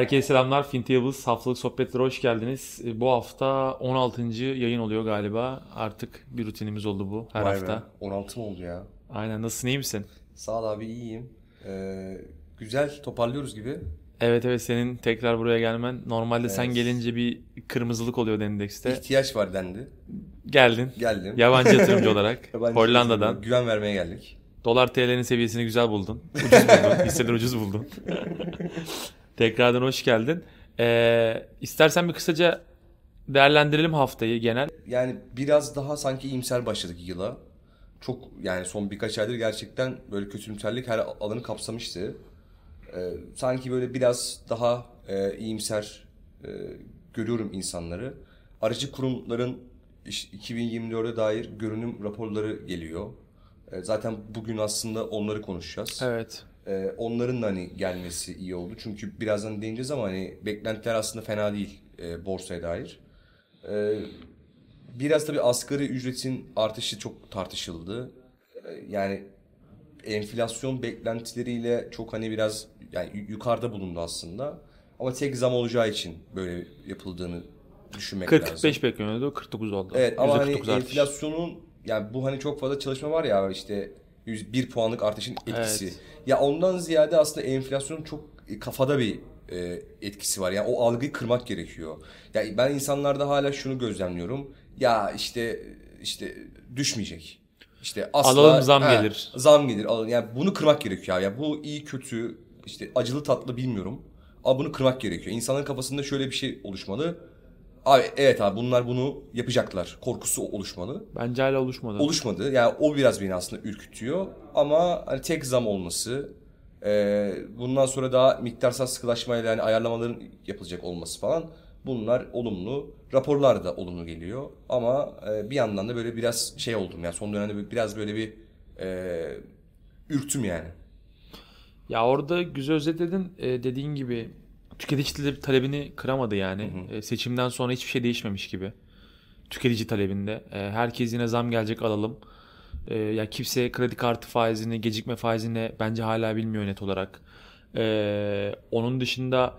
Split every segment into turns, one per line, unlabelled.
Herkese selamlar. Fintables haftalık sohbetlere hoş geldiniz. E, Bu hafta 16. yayın oluyor galiba. Artık bir rutinimiz oldu bu her
Vay
hafta.
be, 16 mı oldu ya?
Aynen. Nasılsın iyi misin?
Sağ ol abi iyiyim. Ee, güzel toparlıyoruz gibi.
Evet evet senin tekrar buraya gelmen. Normalde sen
Evet.
gelince bir kırmızılık oluyor Endex'te.
İhtiyaç var dendi.
Geldin.
Geldim.
Yabancı yatırımcı olarak.
Yabancı
Hollanda'dan.
yatırımcı, Güven vermeye geldik.
Dolar TL'nin seviyesini güzel buldun. Ucuz buldun. Hisseleri ucuz buldun. Tekrardan hoş geldin. Ee, istersen bir kısaca değerlendirelim haftayı genel.
Yani biraz daha sanki iyimser başladık yıla. Çok yani son birkaç aydır gerçekten böyle kötümserlik her alanı kapsamıştı. Ee, sanki böyle biraz daha e, iyimser e, görüyorum insanları. Aracı kurumların iş- 2024'e dair görünüm raporları geliyor. E, zaten bugün aslında onları konuşacağız.
Evet.
Ee, onların da hani gelmesi iyi oldu. Çünkü birazdan değineceğiz ama hani beklentiler aslında fena değil e, borsaya dair. Ee, biraz tabii asgari ücretin artışı çok tartışıldı. Ee, yani enflasyon beklentileriyle çok hani biraz yani yu- yukarıda bulundu aslında. Ama tek zam olacağı için böyle yapıldığını düşünmek lazım.
40-45 bekleniyordu. 49 oldu.
Evet ama hani
%49 artış.
enflasyonun yani bu hani çok fazla çalışma var ya işte 101 puanlık artışın etkisi.
Evet.
Ya ondan ziyade aslında enflasyonun çok e, kafada bir e, etkisi var. Yani o algıyı kırmak gerekiyor. Ya ben insanlarda hala şunu gözlemliyorum. Ya işte işte düşmeyecek. İşte asla
Alalım, zam
Ha,
gelir.
Zam gelir. alalım. Yani bunu kırmak gerekiyor. Ya bu iyi kötü işte acılı tatlı bilmiyorum. Ama bunu kırmak gerekiyor. İnsanların kafasında şöyle bir şey oluşmalı. Abi evet abi bunlar bunu yapacaklar. Korkusu oluşmalı.
Bence hala oluşmadı.
Oluşmadı. Yani o biraz beni aslında ürkütüyor. Ama hani tek zam olması, e, bundan sonra daha miktarsal sıkılaşmayla yani ayarlamaların yapılacak olması falan bunlar olumlu. Raporlar da olumlu geliyor. Ama e, bir yandan da böyle biraz şey oldum yani son dönemde biraz böyle bir e, ürktüm yani.
Ya orada güzel özetledin. Ee, dediğin gibi tüketici talebini kıramadı yani. Ee, seçimden sonra hiçbir şey değişmemiş gibi. Tüketici talebinde. Ee, herkes yine zam gelecek alalım. Ee, ya kimse kredi kartı faizini, gecikme faizini bence hala bilmiyor net olarak. Ee, onun dışında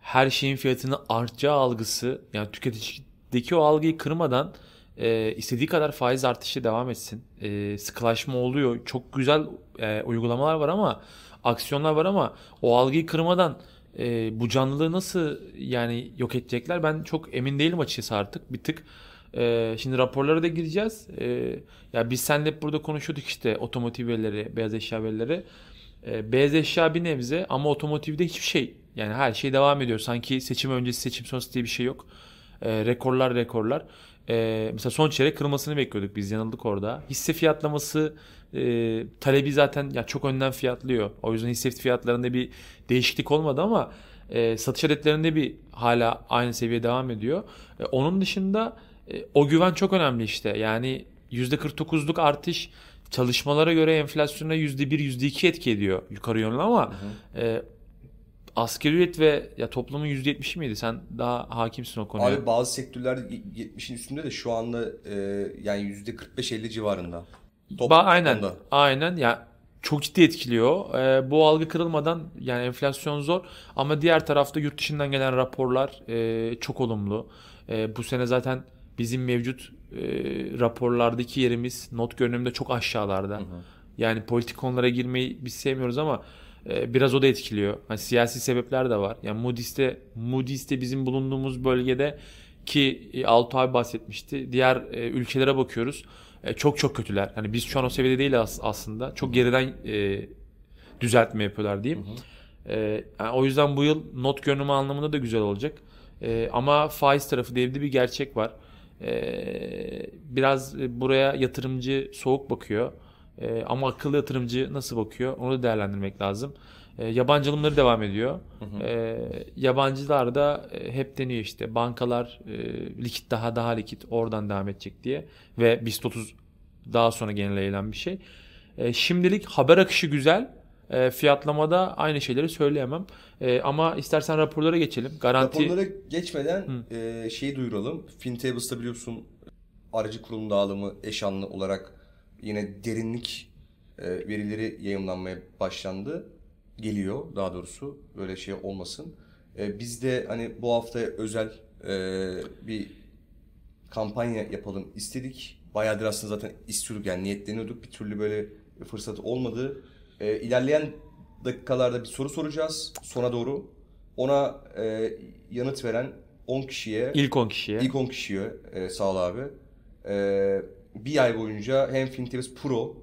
her şeyin fiyatını artacağı algısı yani tüketicideki o algıyı kırmadan e, istediği kadar faiz artışı devam etsin. E, sıkılaşma oluyor. Çok güzel e, uygulamalar var ama aksiyonlar var ama o algıyı kırmadan e, bu canlılığı nasıl yani yok edecekler ben çok emin değilim açıkçası artık bir tık. E, şimdi raporlara da gireceğiz. E, ya biz seninle hep burada konuşuyorduk işte otomotiv verileri, beyaz eşya verileri. E, beyaz eşya bir nebze ama otomotivde hiçbir şey. Yani her şey devam ediyor. Sanki seçim öncesi seçim sonrası diye bir şey yok. E, rekorlar rekorlar. E, mesela son çeyrek kırılmasını bekliyorduk biz yanıldık orada. Hisse fiyatlaması e, talebi zaten ya çok önden fiyatlıyor. O yüzden hisse fiyatlarında bir değişiklik olmadı ama e, satış adetlerinde bir hala aynı seviye devam ediyor. E, onun dışında e, o güven çok önemli işte. Yani %49'luk artış çalışmalara göre enflasyona %1, %2 etki ediyor yukarı yönlü ama e, asgari ücret ve ya toplumun %70'i miydi? Sen daha hakimsin o konuya.
Abi bazı sektörler 70'in üstünde de şu anda e, yani %45-50 civarında. Top-
Ba- aynen.
toplamda.
Aynen. Ya çok ciddi etkiliyor. Ee, bu algı kırılmadan yani enflasyon zor ama diğer tarafta yurt dışından gelen raporlar e, çok olumlu. E, bu sene zaten bizim mevcut e, raporlardaki yerimiz not görünümde çok aşağılarda. Yani politik konulara girmeyi biz sevmiyoruz ama e, biraz o da etkiliyor. Hani siyasi sebepler de var. Yani Moody's'te Moody's'te bizim bulunduğumuz bölgede ki e, Altuğ abi bahsetmişti. Diğer e, ülkelere bakıyoruz. E, çok çok kötüler. Hani biz şu an o seviyede değil aslında. Çok geriden e, düzeltme yapıyorlar diyeyim. E, yani o yüzden bu yıl not görünümü anlamında da güzel olacak. E, ama faiz tarafı diye bir gerçek var. E, biraz buraya yatırımcı soğuk bakıyor. E, ama akıllı yatırımcı nasıl bakıyor onu da değerlendirmek lazım. E, yabancı alımları devam ediyor. E, yabancılar da e, hep deniyor işte bankalar e, likit daha daha likit oradan devam edecek diye ve BIST 30 daha sonra genel bir şey. E, şimdilik haber akışı güzel. E, fiyatlamada aynı şeyleri söyleyemem. E, ama istersen raporlara geçelim. Garanti
Raporlara geçmeden e, şeyi duyuralım. FinTables'ta biliyorsun aracı kurulum dağılımı eşanlı olarak yine derinlik e, verileri yayınlanmaya başlandı. Geliyor daha doğrusu. Böyle şey olmasın. E, biz de hani bu hafta özel e, bir kampanya yapalım istedik. Bayağıdır aslında zaten istiyorduk yani niyetleniyorduk. Bir türlü böyle fırsat olmadı. E, ilerleyen dakikalarda bir soru soracağız sona doğru. Ona e, yanıt veren 10 kişiye
İlk 10 kişiye.
İlk 10 kişiye e, sağ ol abi. E, bir ay boyunca hem Fintevis Pro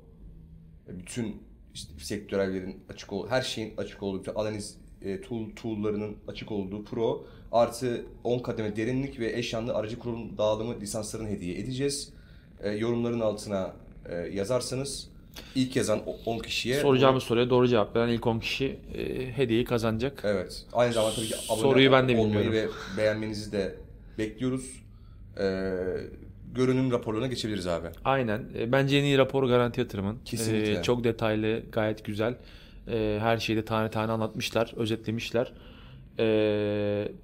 e, bütün işte sektörellerin açık ol, her şeyin açık olduğu, bütün analiz e, tool tool'larının açık olduğu Pro artı 10 kademe derinlik ve eşyanlı aracı kurulum dağılımı lisanslarını hediye edeceğiz. E, yorumların altına e, yazarsanız ilk yazan o- 10 kişiye
Soracağımız soruya doğru cevap veren ilk 10 kişi e, hediyeyi kazanacak.
Evet. Aynı zamanda tabii ki abone
Soruyu ben de
olmayı
bilmiyorum.
ve beğenmenizi de bekliyoruz. Ee, görünüm raporlarına geçebiliriz abi.
Aynen. E, Bence en iyi rapor Garanti Yatırım'ın.
Kesinlikle.
E, çok detaylı, gayet güzel. E, her şeyi de tane tane anlatmışlar, özetlemişler. E,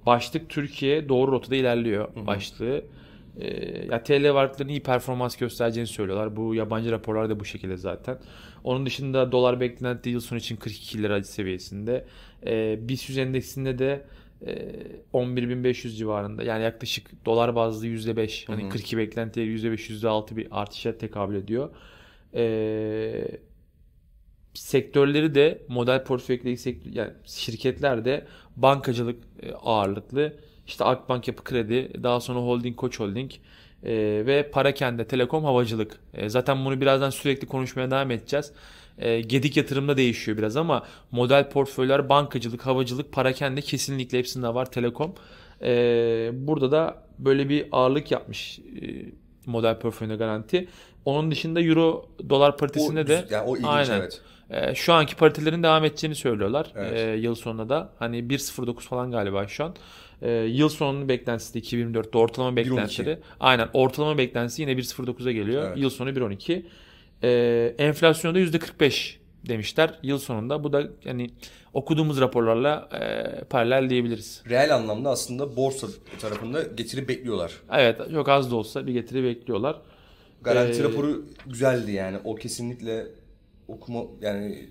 başlık Türkiye doğru rotada ilerliyor başlığı. E, ya TL varlıklarının iyi performans göstereceğini söylüyorlar. Bu yabancı raporlar da bu şekilde zaten. Onun dışında dolar beklenti yıl sonu için 42 lira seviyesinde. E, BIST 100 endeksinde de e, 11.500 civarında. Yani yaklaşık dolar bazlı %5. Hani 42 beklentiye %5 %6 bir artışa tekabül ediyor. E, sektörleri de model portföydeki sektör, yani şirketler de bankacılık e, ağırlıklı. İşte Akbank Yapı Kredi, daha sonra Holding Koç Holding e, ve Parakende Telekom Havacılık. E, zaten bunu birazdan sürekli konuşmaya devam edeceğiz. E, Gedik yatırımda değişiyor biraz ama model portföyler bankacılık, havacılık, Parakende kesinlikle hepsinde var Telekom. E, burada da böyle bir ağırlık yapmış e, model portföyüne garanti. Onun dışında Euro dolar paritesinde
O,
de
yani o ilginç
Aynen.
evet.
ee, şu anki paritelerin devam edeceğini söylüyorlar.
Evet.
Ee, yıl sonunda da hani 1.09 falan galiba şu an. Ee, yıl sonunun beklentisi de 2024'te ortalama beklentileri. Aynen ortalama beklentisi yine 1.09'a geliyor.
Evet.
Yıl sonu 1.12. Ee, enflasyonda %45 demişler yıl sonunda. Bu da yani okuduğumuz raporlarla e, paralel diyebiliriz.
Reel anlamda aslında borsa tarafında getiri bekliyorlar.
Evet çok az da olsa bir getiri bekliyorlar.
Garanti
Ee,
raporu güzeldi yani. O kesinlikle okuma yani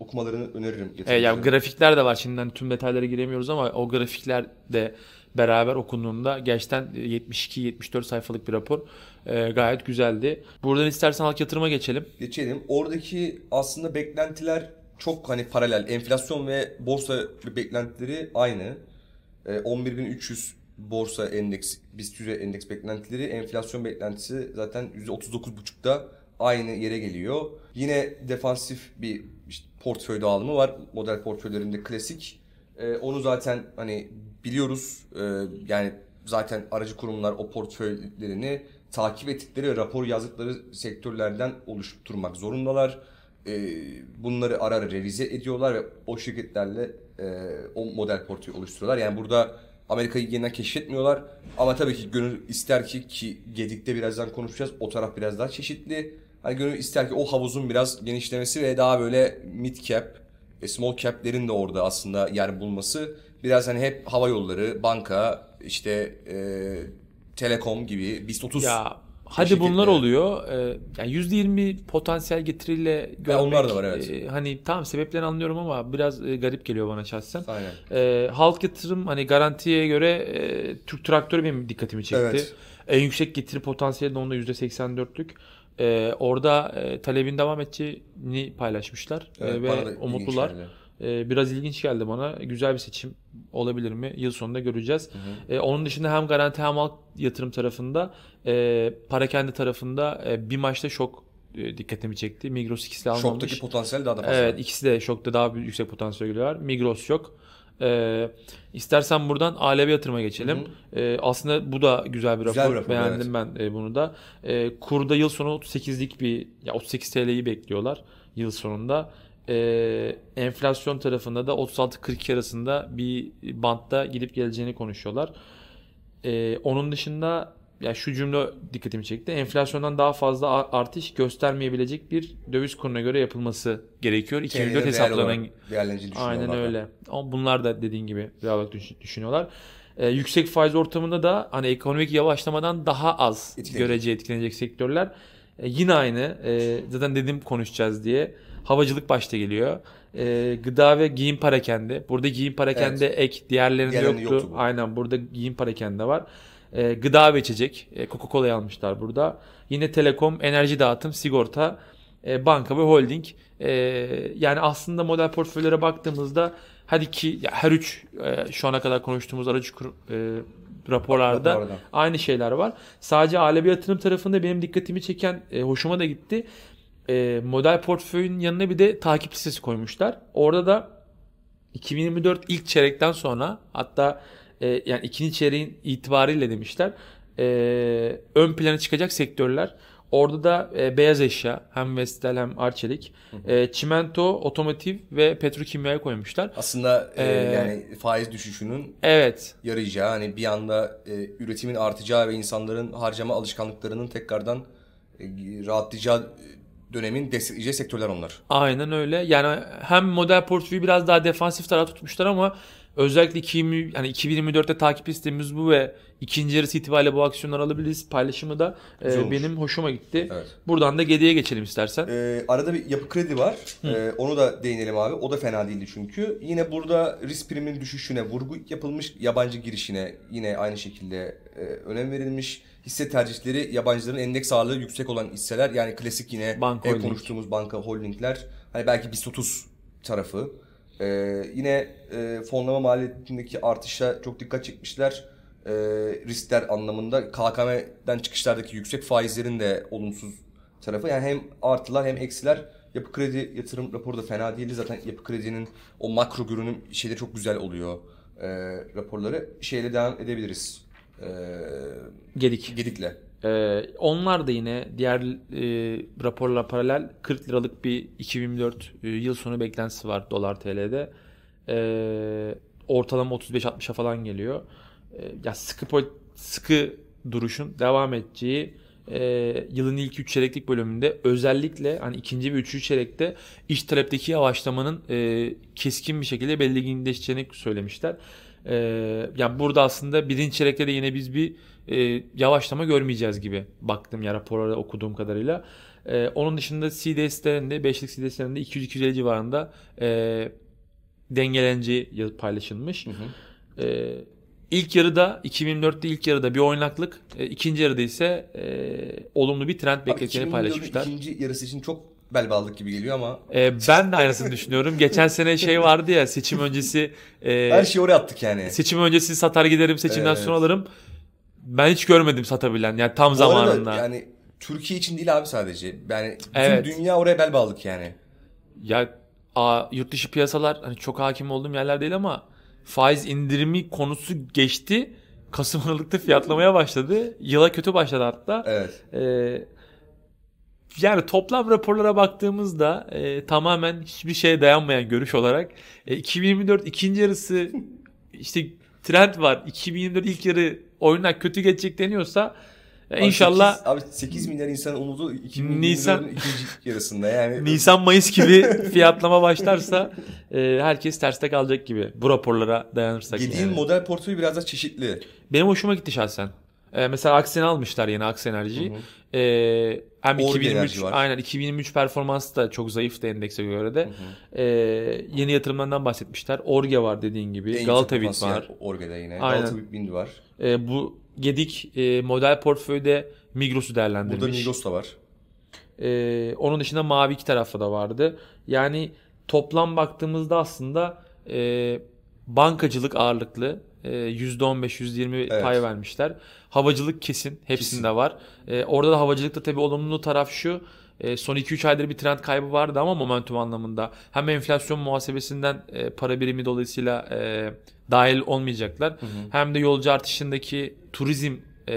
okumalarını öneririm.
E, ya grafikler de var şimdi hani tüm detaylara giremiyoruz ama o grafikler de beraber okunduğunda gerçekten 72-74 sayfalık bir rapor E, gayet güzeldi. Buradan istersen halk yatırıma geçelim.
Geçelim. Oradaki aslında beklentiler çok hani paralel. Enflasyon ve borsa beklentileri aynı. Ee, 11.300 borsa endeks, BIST 100 endeks beklentileri, enflasyon beklentisi zaten %39.5'da aynı yere geliyor. Yine defansif bir işte portföy dağılımı var. Model portföylerinde klasik. Ee, onu zaten hani biliyoruz. Ee, yani zaten aracı kurumlar o portföylerini takip ettikleri rapor yazdıkları sektörlerden oluşturmak zorundalar. Ee, bunları ara ara revize ediyorlar ve o şirketlerle e, o model portföyü oluşturuyorlar. Yani burada Amerika'yı yeniden keşfetmiyorlar. Ama tabii ki gönül ister ki ki Gedik'te birazdan konuşacağız. O taraf biraz daha çeşitli. Hani gönül ister ki o havuzun biraz genişlemesi ve daha böyle mid cap, e, small cap'lerin de orada aslında yer bulması. Biraz hani hep hava yolları, banka, işte e, telekom gibi BIST 30
Ya hadi bunlar oluyor. E, yani %20 potansiyel getiriyle görmek.
onlar da var, evet.
e, hani tamam sebeplerini anlıyorum ama biraz e, garip geliyor bana şahsen.
Aynen.
E, halk yatırım hani garantiye göre e, Türk traktörü benim dikkatimi çekti.
Evet.
En yüksek getiri potansiyeli de onda %84'lük. E, orada e, talebin devam edeceğini paylaşmışlar E,
Evet, da
ve umutlular.
geldi.
E, biraz ilginç geldi bana. Güzel bir seçim olabilir mi? Yıl sonunda göreceğiz. E, onun dışında hem garanti hem halk yatırım tarafında e, para kendi tarafında e, bir maçta şok e, dikkatimi çekti. Migros ikisi de almamış.
Şoktaki potansiyel daha da fazla.
Evet ikisi de şokta daha büyük yüksek potansiyel var. Migros yok. Ee, istersen buradan Alevi yatırıma geçelim. Ee, aslında bu da güzel bir
Güzel
rapor.
bir rapor,
Beğendim ben e, bunu da. Ee, kurda yıl sonu 38'lik bir ya 38 TL'yi bekliyorlar yıl sonunda. Ee, enflasyon tarafında da 36-42 arasında bir bantta gidip geleceğini konuşuyorlar. Ee, onun dışında ya şu cümle dikkatimi çekti. Enflasyondan daha fazla artış göstermeyebilecek bir döviz kuruna göre yapılması gerekiyor. 2004
Kendileri reel
hesaplanan
olarak değerleneceğini
Aynen öyle. Ama bunlar da dediğin gibi düşün- düşünüyorlar. Ee, yüksek faiz ortamında da hani ekonomik yavaşlamadan daha az
Etkilenecek.
görece etkilenecek sektörler. Ee, yine aynı. Ee, zaten dedim konuşacağız diye. Havacılık başta geliyor. E, gıda ve giyim parakende. Burada giyim parakende ek diğerlerinde
Diğerlerinde
yoktu.
yoktu bu.
Aynen burada giyim parakende var. E, gıda ve içecek. E, Coca-Cola'yı almışlar burada. Yine telekom, enerji dağıtım, sigorta, e, banka ve holding. E, yani aslında model portföylere baktığımızda her iki, ya her üç e, şu ana kadar konuştuğumuz aracı kur, e, raporlarda
Raporlarda.
aynı şeyler var. Sadece alevi yatırım tarafında benim dikkatimi çeken, e, hoşuma da gitti. E, model portföyün yanına bir de takip listesi koymuşlar. Orada da 2024 ilk çeyrekten sonra hatta e, yani ikinci çeyreğin itibariyle demişler e, ön plana çıkacak sektörler. Orada da e, beyaz eşya hem Vestel hem Arçelik, e, çimento, otomotiv ve petrokimyaya koymuşlar.
Aslında e,
Ee,
yani faiz düşüşünün
Evet,
yarayacağı hani bir anda e, üretimin artacağı ve insanların harcama alışkanlıklarının tekrardan e, rahatlayacağı dönemin destekleyeceği sektörler onlar.
aynen öyle. Yani hem model portföyü biraz daha defansif taraf tutmuşlar ama özellikle 2020, yani 2024'te takip listemiz bu ve ikinci yarısı itibariyle bu aksiyonları alabiliriz paylaşımı da e, benim hoşuma gitti.
Evet.
Buradan da Gede'ye geçelim istersen.
Ee, arada bir yapı kredi var. Ee, onu da değinelim abi. O da fena değildi çünkü. Yine burada risk priminin düşüşüne vurgu yapılmış. Yabancı girişine yine aynı şekilde e, önem verilmiş. Hisse tercihleri yabancıların endeks ağırlığı yüksek olan hisseler. Yani klasik yine
Banka
hep
holding.
konuştuğumuz banka holdingler. Hani belki BIST 30 tarafı. Ee, yine e, fonlama maliyetindeki artışa çok dikkat çekmişler. Ee, riskler anlamında KKM'den çıkışlardaki yüksek faizlerin de olumsuz tarafı. Yani hem artılar hem eksiler. Yapı kredi yatırım raporu da fena değildi. Zaten yapı kredinin o makro görünüm şeyleri çok güzel oluyor e, raporları. Şeyle devam edebiliriz. E,
Gedik.
Gedik'le.
Ee, onlar da yine diğer e, raporla paralel 40 liralık bir 2024 e, yıl sonu beklentisi var dolar TL'de. Ee, ortalama 35-60'a falan geliyor. Ee, ya sıkı sıkı duruşun devam edeceği e, yılın ilk 3 çeyreklik bölümünde özellikle hani ikinci ve üçüncü çeyrekte iş talepteki yavaşlamanın e, keskin bir şekilde belirginleşeceğini söylemişler. Ee, yani burada aslında birinci çeyrekte de yine biz bir e, yavaşlama görmeyeceğiz gibi baktım ya raporları okuduğum kadarıyla. Ee, onun dışında CDS'lerinde 5'lik CDS'lerinde 200-250 civarında e, dengeleneceği paylaşılmış. Ee, ilk yarıda 2024'te ilk yarıda bir oynaklık, e, ikinci yarıda ise e, olumlu bir trend
2024'ün
paylaşmışlar.
ikinci yarısı için çok bel bağladık gibi geliyor ama
Ee, ben de aynısını düşünüyorum. Geçen sene şey vardı ya seçim öncesi e,
her şeyi oraya attık yani.
seçim öncesi satar giderim, seçimden
Evet.
sonra alırım. Ben hiç görmedim satabilen. Yani tam
Bu arada
zamanında.
Yani Türkiye için değil abi sadece. Yani bütün
Evet.
dünya oraya bel bağladık yani.
Ya a, yurt dışı piyasalar hani çok hakim olduğum yerler değil ama faiz indirimi konusu geçti. Kasım Aralık'ta fiyatlamaya başladı. Yıla kötü başladı hatta.
Evet.
Ee, yani toplam raporlara baktığımızda e, tamamen hiçbir şeye dayanmayan görüş olarak e, 2024 ikinci yarısı işte trend var. 2024 ilk yarı oyunlar kötü geçecek deniyorsa e,
Abi
inşallah
8, abi 8 milyar insan umudu 2024'ün
Nisan-
ikinci yarısında yani.
Nisan Mayıs gibi fiyatlama başlarsa e, herkes terste kalacak gibi bu raporlara dayanırsak.
Yediğin
yani.
model portföyü biraz da çeşitli.
Benim hoşuma gitti şahsen. E, mesela Aksen'i almışlar yine Aksen Enerji'yi. E, hem
Orge
2023
Enerji var.
aynen 2023 performansı da çok zayıftı endekse göre de. E, yeni yatırımlarından bahsetmişler. Orge var dediğin gibi.
En
Galata
yüksek
Wind var.
Orge'de yine.
Aynen.
Galata Wind var.
E, bu Gedik e, model portföyde Migros'u değerlendirmiş.
Burada Migros da var.
Ee, onun dışında mavi iki tarafta da vardı. Yani toplam baktığımızda aslında e, bankacılık ağırlıklı e, %15-%20
Evet.
pay vermişler. Havacılık kesin hepsinde var. E, orada da havacılıkta tabii olumlu taraf şu. e, son 2-3 aydır bir trend kaybı vardı ama momentum anlamında. Hem enflasyon muhasebesinden e, para birimi dolayısıyla e, dahil olmayacaklar. Hem de yolcu artışındaki turizm e,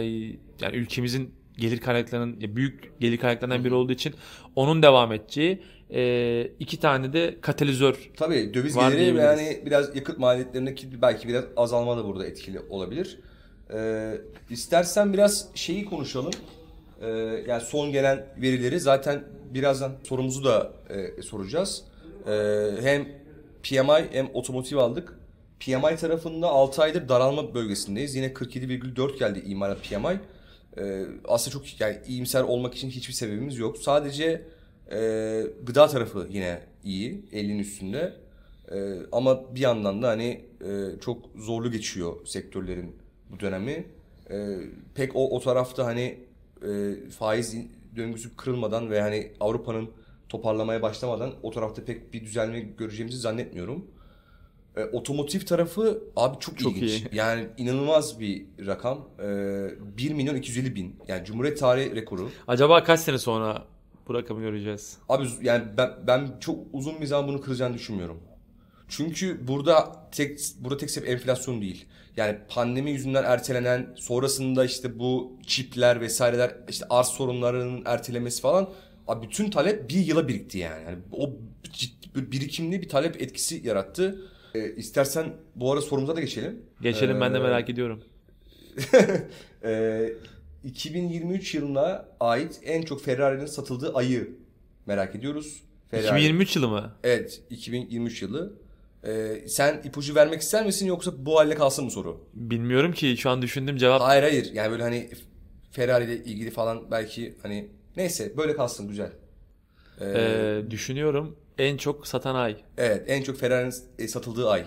yani ülkemizin gelir kaynaklarının büyük gelir kaynaklarından biri olduğu için onun devam edeceği e, iki tane de katalizör
Tabii döviz
Var
geliri yani biraz yakıt maliyetlerindeki belki biraz azalma da burada etkili olabilir. Ee, istersen biraz şeyi konuşalım. Ee, yani son gelen verileri zaten birazdan sorumuzu da e, soracağız. Ee, hem PMI hem otomotiv aldık. PMI tarafında 6 aydır daralma bölgesindeyiz. Yine 47,4 geldi imalat PMI. Ee, aslında çok yani iyimser olmak için hiçbir sebebimiz yok. Sadece Ee, gıda tarafı yine iyi. 50'nin üstünde. Ee, ama bir yandan da hani e, çok zorlu geçiyor sektörlerin bu dönemi. Ee, pek o, o tarafta hani e, faiz döngüsü kırılmadan ve hani Avrupa'nın toparlamaya başlamadan o tarafta pek bir düzelme göreceğimizi zannetmiyorum. E, otomotiv tarafı abi çok,
Çok
ilginç.
iyi.
Yani inanılmaz bir rakam. E, 1 milyon 250 bin. Yani Cumhuriyet tarihi rekoru.
Acaba kaç sene sonra bu rakamı göreceğiz?
Abi yani ben, ben çok uzun bir zaman bunu kıracağını düşünmüyorum. Çünkü burada tek burada tek sebep enflasyon değil. Yani pandemi yüzünden ertelenen, sonrasında işte bu çipler vesaireler, işte arz sorunlarının ertelemesi falan abi bütün talep bir yıla birikti yani. yani o ciddi, birikimli bir talep etkisi yarattı. Ee, istersen bu ara sorumuza da geçelim.
Geçelim ben de
Ee,
merak ediyorum.
Ee, 2023 yılına ait en çok Ferrari'nin satıldığı ayı merak ediyoruz. Ferrari.
2023 yılı mı?
Evet 2023 yılı. Ee, sen ipucu vermek ister misin yoksa bu haline kalsın mı soru?
Bilmiyorum ki şu an düşündüm cevap.
Hayır hayır yani böyle hani Ferrari ile ilgili falan belki hani neyse böyle kalsın güzel. Ee,
Ee, düşünüyorum en çok satan ay.
evet en çok Ferrari'nin e, satıldığı ay.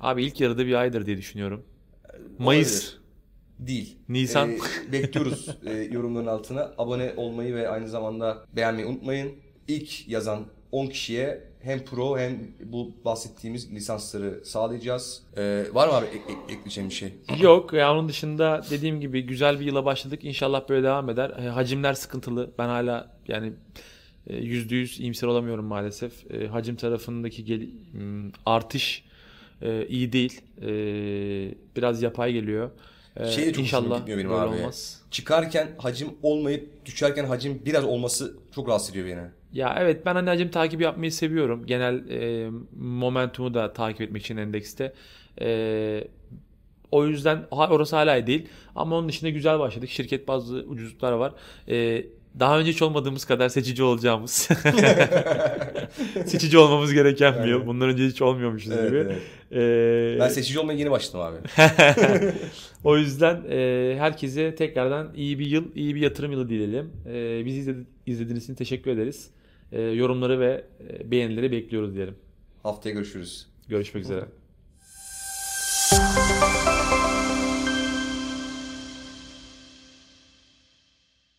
Abi ilk yarıda bir aydır diye düşünüyorum. Mayıs.
Olabilir. Değil.
Nisan.
Ee, bekliyoruz e, yorumların altına. Abone olmayı ve aynı zamanda beğenmeyi unutmayın. İlk yazan 10 kişiye hem pro hem bu bahsettiğimiz lisansları sağlayacağız. Ee, var mı abi ek- ek- ekleyeceğim bir şey?
Yok ya onun dışında dediğim gibi güzel bir yıla başladık. İnşallah böyle devam eder. E, Hacimler sıkıntılı. Ben hala yani %100 iyimser olamıyorum maalesef. E, Hacim tarafındaki gel- m, artış e, iyi değil. E, Biraz yapay geliyor. E,
Şey de çok
İnşallah
gitmiyor benim abi.
olmaz.
Çıkarken hacim olmayıp düşerken hacim biraz olması çok rahatsız ediyor beni.
Ya evet ben hani hacim takibi yapmayı seviyorum. Genel e, momentumu da takip etmek için endekste. E, o yüzden orası hala iyi değil. Ama onun dışında güzel başladık. Şirket bazı ucuzluklar var. E, daha önce hiç olmadığımız kadar seçici olacağımız. seçici olmamız gereken bir yıl. Bundan önce hiç olmuyormuşuz
Evet,
gibi.
evet.
E,
Ben seçici olmaya yeni başladım abi.
o yüzden e, herkese tekrardan iyi bir yıl, iyi bir yatırım yılı dileyelim. E, bizi izledi- izlediğiniz için teşekkür ederiz. E, yorumları ve e, beğenileri bekliyoruz diyelim.
Haftaya görüşürüz.
Görüşmek üzere.